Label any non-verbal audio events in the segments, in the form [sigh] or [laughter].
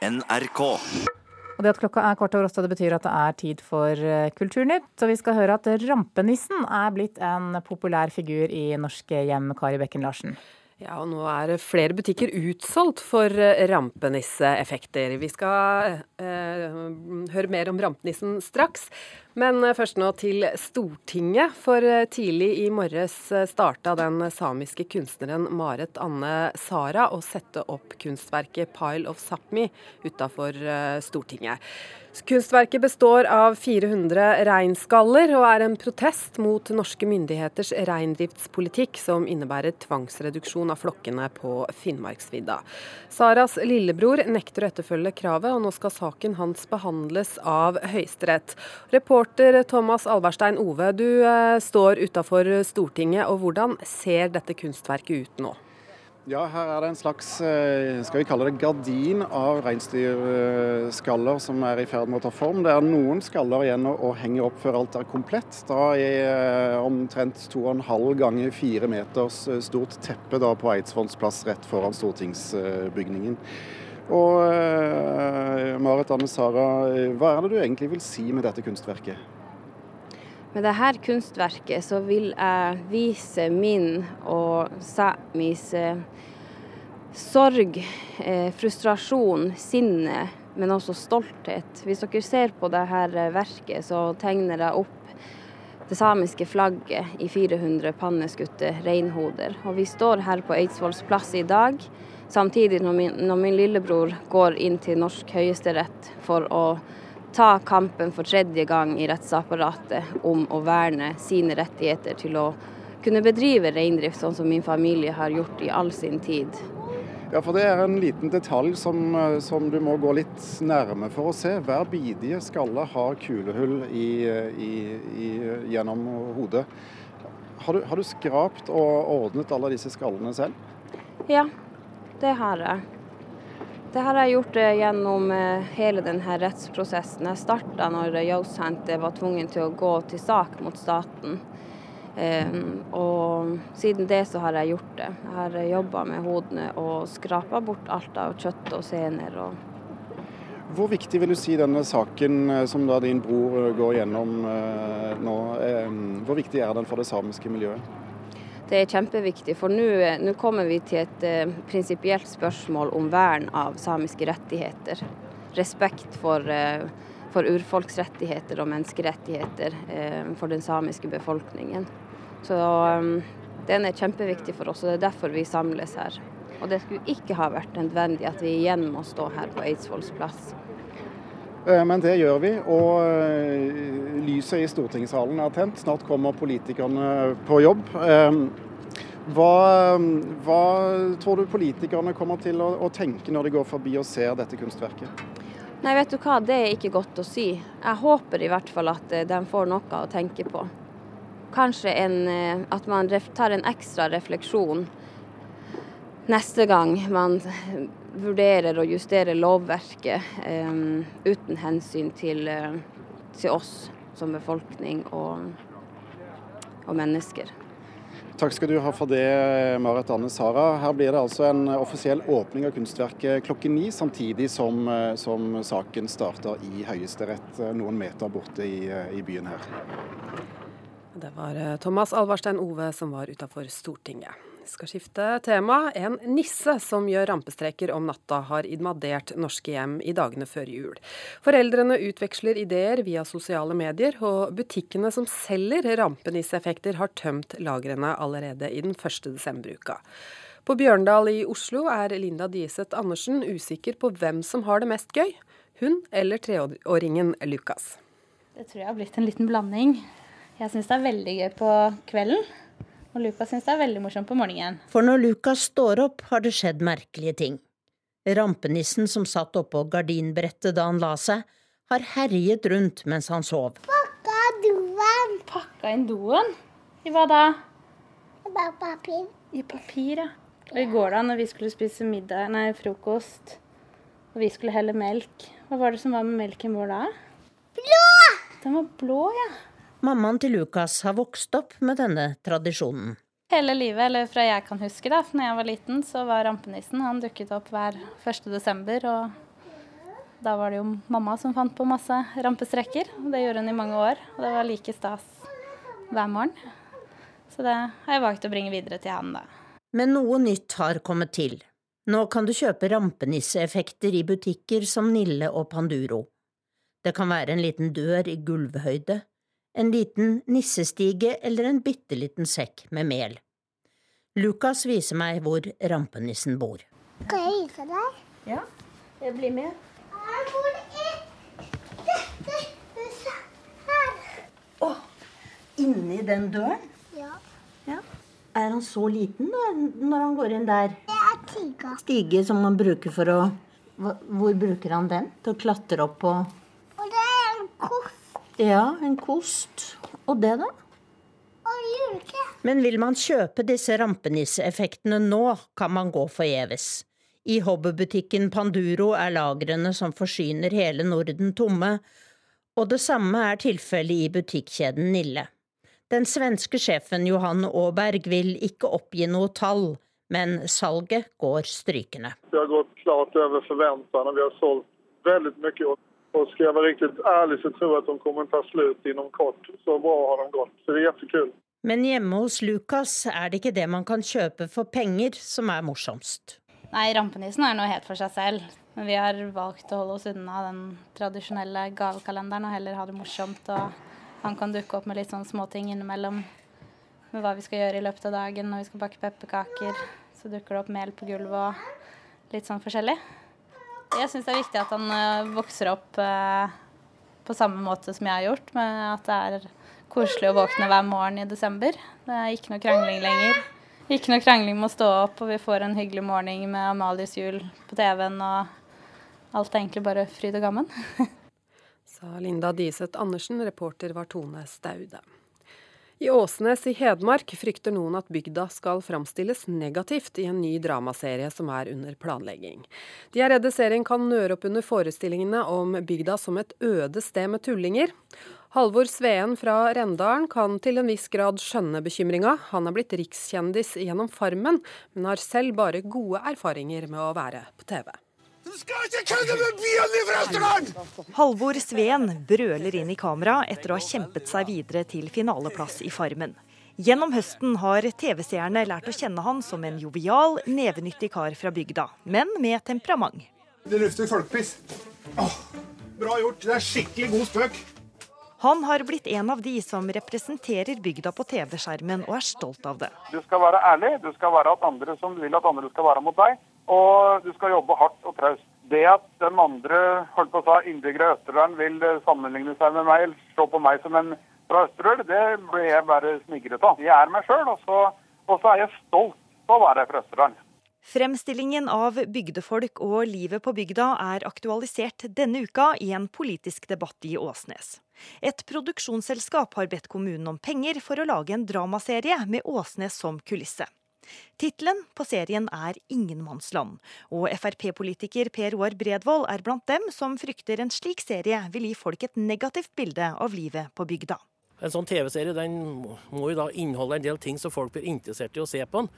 NRK. Og det at klokka er kvart over åtte, det betyr at det er tid for eh, Kulturnytt. Og vi skal høre at rampenissen er blitt en populær figur i norske hjem, Kari Bekken Larsen. Ja, og nå er flere butikker utsolgt for eh, rampenisseeffekter. Vi skal eh, høre mer om rampenissen straks. Men eh, først nå til Stortinget. For eh, tidlig i morges starta den samiske kunstneren Marit Anne Sara å sette opp kunstverket 'Pile of Sápmi' utafor Stortinget. Kunstverket består av 400 reinskaller, og er en protest mot norske myndigheters reindriftspolitikk, som innebærer tvangsreduksjon av flokkene på Finnmarksvidda. Saras lillebror nekter å etterfølge kravet, og nå skal saken hans behandles av Høyesterett. Thomas Alberstein Ove, du eh, står utafor Stortinget, og hvordan ser dette kunstverket ut nå? Ja, her er det en slags eh, skal vi kalle det gardin av reinsdyrskaller som er i ferd med å ta form. Det er noen skaller igjen å henge opp før alt er komplett. Da er eh, omtrent 2,5 ganger 4 meters stort teppe på Eidsvolls rett foran stortingsbygningen. Og Marit Anne Sara, hva er det du egentlig vil si med dette kunstverket? Med dette kunstverket så vil jeg vise min og Sæmis eh, sorg, eh, frustrasjon, sinne, men også stolthet. Hvis dere ser på dette verket, så tegner jeg opp det samiske flagget i 400 panneskutte reinhoder. Og vi står her på Eidsvolls plass i dag, samtidig når min, når min lillebror går inn til norsk høyesterett for å ta kampen for tredje gang i rettsapparatet om å verne sine rettigheter til å kunne bedrive reindrift, sånn som min familie har gjort i all sin tid. Ja, for Det er en liten detalj som, som du må gå litt nærme for å se. Hver bidige skalle har kulehull i, i, i, gjennom hodet. Har du, har du skrapt og ordnet alle disse skallene selv? Ja, det har jeg. Det har jeg gjort eh, gjennom eh, hele denne rettsprosessen. Jeg starta når Yousant var tvungen til å gå til sak mot staten. Um, og siden det så har jeg gjort det. Jeg har jobba med hodene og skrapa bort alt av kjøtt og sener. Og Hvor viktig vil du si denne saken som da din bror går gjennom nå, um, hvor viktig er den for det samiske miljøet? Det er kjempeviktig, for nå kommer vi til et eh, prinsipielt spørsmål om vern av samiske rettigheter. Respekt for, eh, for urfolksrettigheter og menneskerettigheter eh, for den samiske befolkningen. Så um, den er kjempeviktig for oss, og det er derfor vi samles her. Og det skulle ikke ha vært nødvendig at vi igjen må stå her på Eidsvolls plass. Men det gjør vi, og lyset i stortingssalen er tent. Snart kommer politikerne på jobb. Hva, hva, tror du politikerne kommer til å, å, tenke når de går forbi og ser dette kunstverket? Nei, vet du hva, Det er ikke godt å si. Jeg håper i hvert fall at eh, de får noe å tenke på. Kanskje en, eh, at man tar en ekstra refleksjon neste gang man vurderer å justere lovverket um, uten hensyn til, uh, til, oss som befolkning og, og mennesker. Takk skal du ha for det, Marit Anne Sara. Her blir det altså en offisiell åpning av kunstverket klokken ni, samtidig som, eh, som saken starter i Høyesterett eh, noen meter borte i, eh, i byen her. Det var Thomas Alvarstein Ove som var utafor Stortinget skal skifte tema. En nisse som gjør rampestreker om natta, har invadert norske hjem i dagene før jul. Foreldrene utveksler ideer via sosiale medier, og butikkene som selger rampenisseeffekter, har tømt lagrene allerede i den første desemberuka. På Bjørndal i Oslo er Linda Dieseth Andersen usikker på hvem som har det mest gøy, hun eller treåringen Lukas. Det tror jeg har blitt en liten blanding. Jeg syns det er veldig gøy på kvelden. Og Lukas syns det er veldig morsomt på morgenen. For når Lukas står opp, har det skjedd merkelige ting. Rampenissen som satt oppå gardinbrettet da han la seg, har herjet rundt mens han sov. Pakka doen. Pakka inn doen? I hva da? I papir. I papir, ja. Og i går da, når vi skulle spise middag, nei, frokost, og vi skulle helle melk, hva var det som var med melken vår da? Blå! Den var blå, ja. Mammaen til Lukas har vokst opp med denne tradisjonen. Hele livet, eller fra jeg kan huske da, når jeg var liten, så var rampenissen Han dukket opp hver 1. desember og Da var det jo mamma som fant på masse rampestrekker. og Det gjorde hun i mange år. Og det var like stas hver morgen. Så det har jeg valgt å bringe videre til han, da. Men noe nytt har kommet til. Nå kan du kjøpe rampenisseeffekter i butikker som Nille og Panduro. Det kan være en liten dør i gulvhøyde, en liten nissestige eller en bitte liten sekk med mel. Lukas viser meg hvor rampenissen bor. Kan jeg vise deg? Ja, jeg blir med. Jeg bor i dette huset her. Å, inni den døren? Ja. Er han så liten da, når han går inn der? Det er tiga. Stige som man bruker for å Hvor bruker han den? Til å klatre opp på Og det er en kost Ja, en kost. Og det, da? og juletre. Men vil man kjøpe disse rampenisseeffektene nå, kan man gå forgjeves. I hobbybutikken Panduro er lagrene som forsyner hele Norden tomme, og det samme er tilfellet i butikkjeden Nille. Den svenske sjefen Johan Aaberg vil ikke oppgi noe tall, men salget går strykende. Det har gått klart over forventene, vi har solgt veldig mye. Og- skal jeg være riktig ærlig, så tror jeg at de kommer til å ta slutt innen kort. Så bra har de gått. Så det er kjempekult. Men hjemme hos Lukas er det ikke det man kan kjøpe for penger som er morsomst. Nei, rampenissen er noe helt for seg selv. Men vi har valgt å holde oss unna den tradisjonelle gavekalenderen og heller ha det morsomt. Og han kan dukke opp med litt sånn småting innimellom. Med hva vi skal gjøre i løpet av dagen. Når vi skal bake pepperkaker, så dukker det opp mel på gulvet og litt sånn forskjellig. Jeg syns det er viktig at han eh, vokser opp eh, på samme måte som jeg har gjort, med at det er koselig å våkne hver morgen i desember. Det er ikke noe krangling lenger. Ikke noe krangling med å stå opp, og vi får en hyggelig morgen med Amalies jul på TV-en, og alt er egentlig bare fryd og gammen. [laughs] Sa Linda Diseth Andersen, reporter var Tone Staude. I Åsnes i Hedmark frykter noen at bygda skal framstilles negativt i en ny dramaserie som er under planlegging. De er redde serien kan nøre opp under forestillingene om bygda som et øde sted med tullinger. Halvor Sveen fra Rendalen kan til en viss grad skjønne bekymringa. Han er blitt rikskjendis gjennom Farmen, men har selv bare gode erfaringer med å være på TV. Du skal ikke kødde med byen i Frøsterland! Halvor Sveen brøler inn i kamera etter å ha kjempet seg videre til finaleplass i Farmen. Gjennom høsten har TV-seerne lært å kjenne han som en jovial, nevenyttig kar fra bygda, men med temperament. Det lufter folkepiss. Åh, bra gjort. Det er skikkelig god spøk. Han har blitt en av de som representerer bygda på TV-skjermen, og er stolt av det. Du skal være ærlig, du skal være at andre som vil at andre skal være mot deg, og du skal jobbe hardt traust. Det at de andre holdt på å si, innbyggere i Østerdalen vil eh, sammenligne seg med meg, eller se på meg som en fra Østerdøl, det blir jeg bare smigret av. Jeg er meg sjøl, og, og så er jeg stolt av å være fra Østerdalen. Fremstillingen av bygdefolk og livet på bygda er aktualisert denne uka i en politisk debatt i Åsnes. Et produksjonsselskap har bedt kommunen om penger for å lage en dramaserie med Åsnes som kulisse. Tittelen på serien er 'Ingenmannsland', og Frp-politiker Per Roar Bredvold er blant dem som frykter en slik serie vil gi folk et negativt bilde av livet på bygda. En sånn TV-serie den må jo da inneholde en del ting som folk blir interessert i å se på den.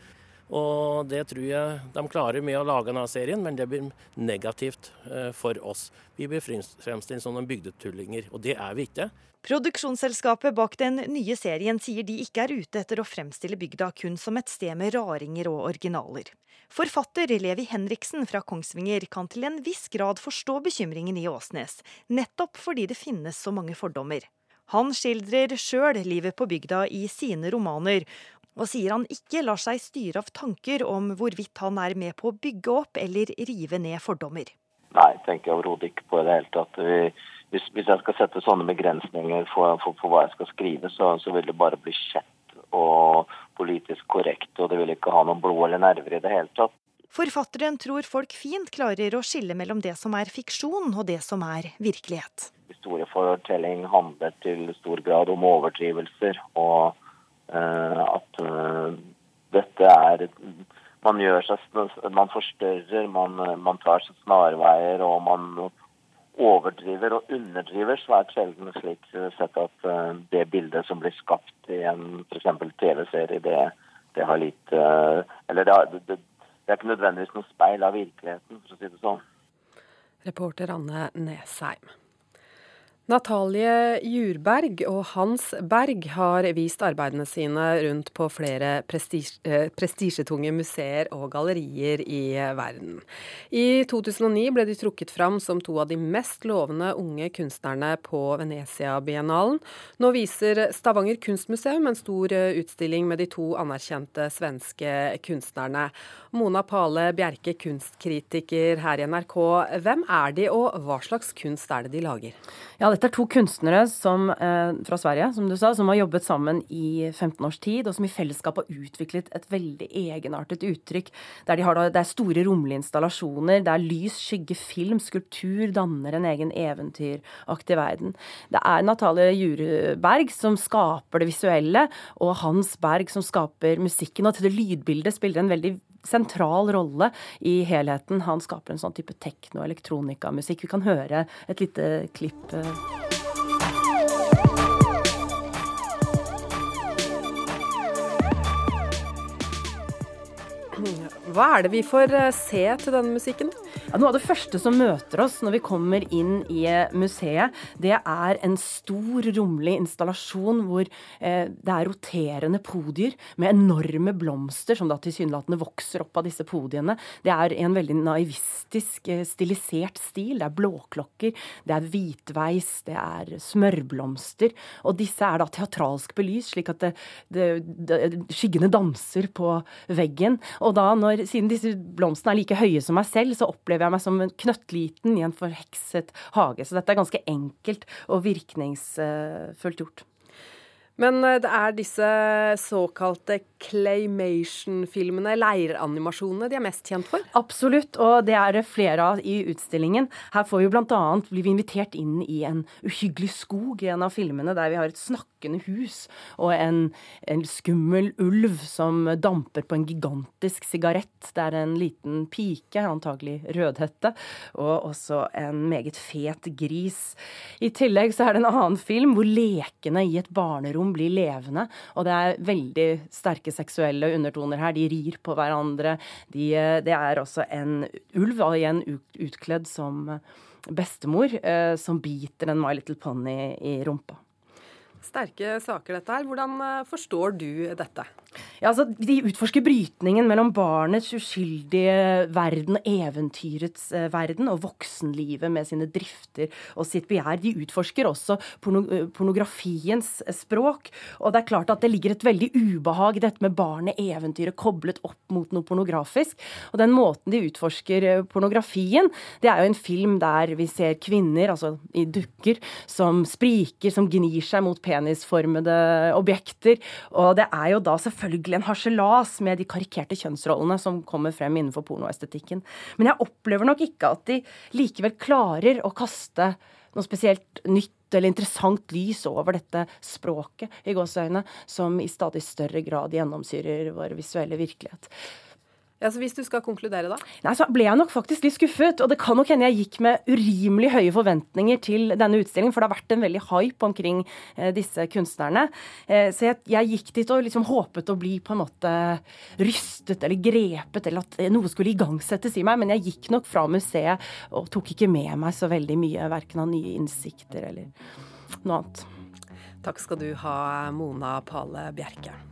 Og det tror jeg de klarer med å lage denne serien, men det blir negativt eh, for oss. Vi blir fremstilt som noen bygdetullinger, og det er vi ikke. Produksjonsselskapet bak den nye serien sier de ikke er ute etter å fremstille bygda kun som et sted med raringer og originaler. Forfatter Levi Henriksen fra Kongsvinger kan til en viss grad forstå bekymringen i Åsnes, nettopp fordi det finnes så mange fordommer. Han skildrer sjøl livet på bygda i sine romaner, og sier han ikke lar seg styre av tanker om hvorvidt han er med på å bygge opp eller rive ned fordommer. Nei, tenker jeg overhodet ikke på i det hele tatt. Hvis, hvis jeg skal sette sånne begrensninger for, for, for hva jeg skal skrive, så, så vil det bare bli kjett og politisk korrekt, og det vil ikke ha noen blod eller nerver i det hele tatt. Forfatteren tror folk fint klarer å skille mellom det som er fiksjon og det som er virkelighet. Historiefortelling handler til stor grad om overdrivelser, og at eh, dette er man gjør seg, man forstørrer, man, man tar seg snarveier og man overdriver og underdriver svært sjelden slik sett at eh, det bildet som blir skapt i en f.eks. TV-serie, det, det har litt eh, Eller det, det, det er ikke nødvendigvis noe speil av virkeligheten, for å si det sånn. Reporter Anne Nesheim. Natalie Jurberg og Hans Berg har vist arbeidene sine rundt på flere eh, prestisjetunge museer og gallerier i verden. I 2009 ble de trukket fram som to av de mest lovende unge kunstnerne på Venezia-biennalen. Nå viser Stavanger kunstmuseum en stor eh, utstilling med de to anerkjente svenske kunstnerne. Mona Pale Bjerke, kunstkritiker her i NRK. Hvem er de, og hva slags kunst er det de lager? Ja, dette er to kunstnere som, eh, fra Sverige som du sa, som har jobbet sammen i 15 års tid, og som i fellesskap har utviklet et veldig egenartet uttrykk. Der de har det er store, romlige installasjoner, det er lys, skygge, film, skulptur danner en egen eventyraktig verden. Det er Natalie Jureberg som skaper det visuelle, og Hans Berg som skaper musikken. Og til det lydbildet spiller en veldig sentral rolle i helheten. Han skaper en sånn type tekno-elektronikamusikk. Vi kan høre et lite klipp. Eh. Hva er det vi får eh, se til denne musikken? Ja, noe av det første som møter oss når vi kommer inn i eh, museet, det er en stor, rommelig installasjon hvor eh, det er roterende podier med enorme blomster som da tilsynelatende vokser opp av disse podiene. Det er en veldig naivistisk, eh, stilisert stil. Det er blåklokker, det er hvitveis, det er smørblomster. Og disse er da teatralsk belyst, slik at det, det, det, skyggene danser på veggen. Og da, når, siden disse blomstene er like høye som meg selv, så opplever jeg meg som en knøttliten i en forhekset hage. Så dette er ganske enkelt og virkningsfullt gjort. Men eh, det er disse såkalte claymation-filmene, leiranimasjonene, de er mest kjent for? Absolutt, og det er det flere av i utstillingen. Her får vi bl.a. blir vi invitert inn i en uhyggelig skog i en av filmene, der vi har et snakkende hus og en, en skummel ulv som damper på en gigantisk sigarett. Det er en liten pike, antagelig rødhette, og også en meget fet gris. I tillegg så er det en annen film hvor lekene i et barnerom blir levende. Og det er veldig sterke seksuelle undertoner her. De rir på hverandre. De, det er også en ulv, og igjen utkledd som bestemor, eh, som biter en My Little Pony i rumpa. Sterke saker, dette her. Hvordan eh, forstår du dette? Ja, altså, De utforsker brytningen mellom barnets uskyldige verden og eventyrets eh, verden, og voksenlivet med sine drifter og sitt begjær. De utforsker også porno eh, pornografiens eh, språk. Og det er klart at det ligger et veldig ubehag i dette med barnet, eventyret, koblet opp mot noe pornografisk. Og den måten de utforsker pornografien, det er jo en film der vi ser kvinner, altså i dukker, som spriker, som gnir seg mot penisformede objekter. Og det er jo da selvfølgelig en harselas med de karikerte kjønnsrollene som kommer frem innenfor pornoestetikken. Men jeg opplever nok ikke at de likevel klarer å kaste noe spesielt nytt eller interessant lys over dette språket i gåseøyne, som i stadig større grad gjennomsyrer vår visuelle virkelighet. Ja, så Hvis du skal konkludere, da? Nei, Så ble jeg nok faktisk litt skuffet. Og det kan nok hende jeg gikk med urimelig høye forventninger til denne utstillingen, for det har vært en veldig hype omkring eh, disse kunstnerne. Eh, så jeg, jeg, gikk dit og liksom håpet å bli på en måte rystet eller grepet, eller at noe skulle igangsettes i meg. Men jeg gikk nok fra museet og tok ikke med meg så veldig mye, verken av nye innsikter eller noe annet. Takk skal du ha, Mona Pale Bjerke.